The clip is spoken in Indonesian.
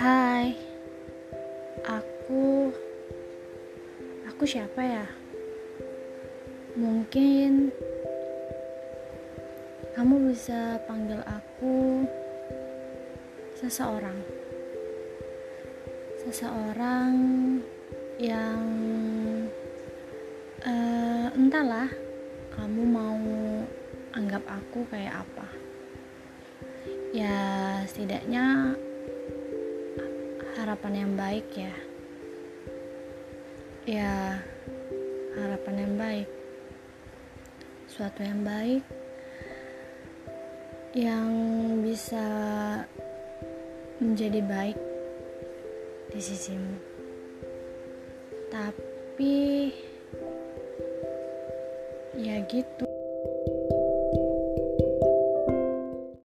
Hai, aku aku siapa ya? Mungkin kamu bisa panggil aku seseorang, seseorang yang uh, entahlah kamu mau anggap aku kayak apa. Ya, setidaknya harapan yang baik ya. Ya harapan yang baik. Suatu yang baik yang bisa menjadi baik di sisimu. Tapi ya gitu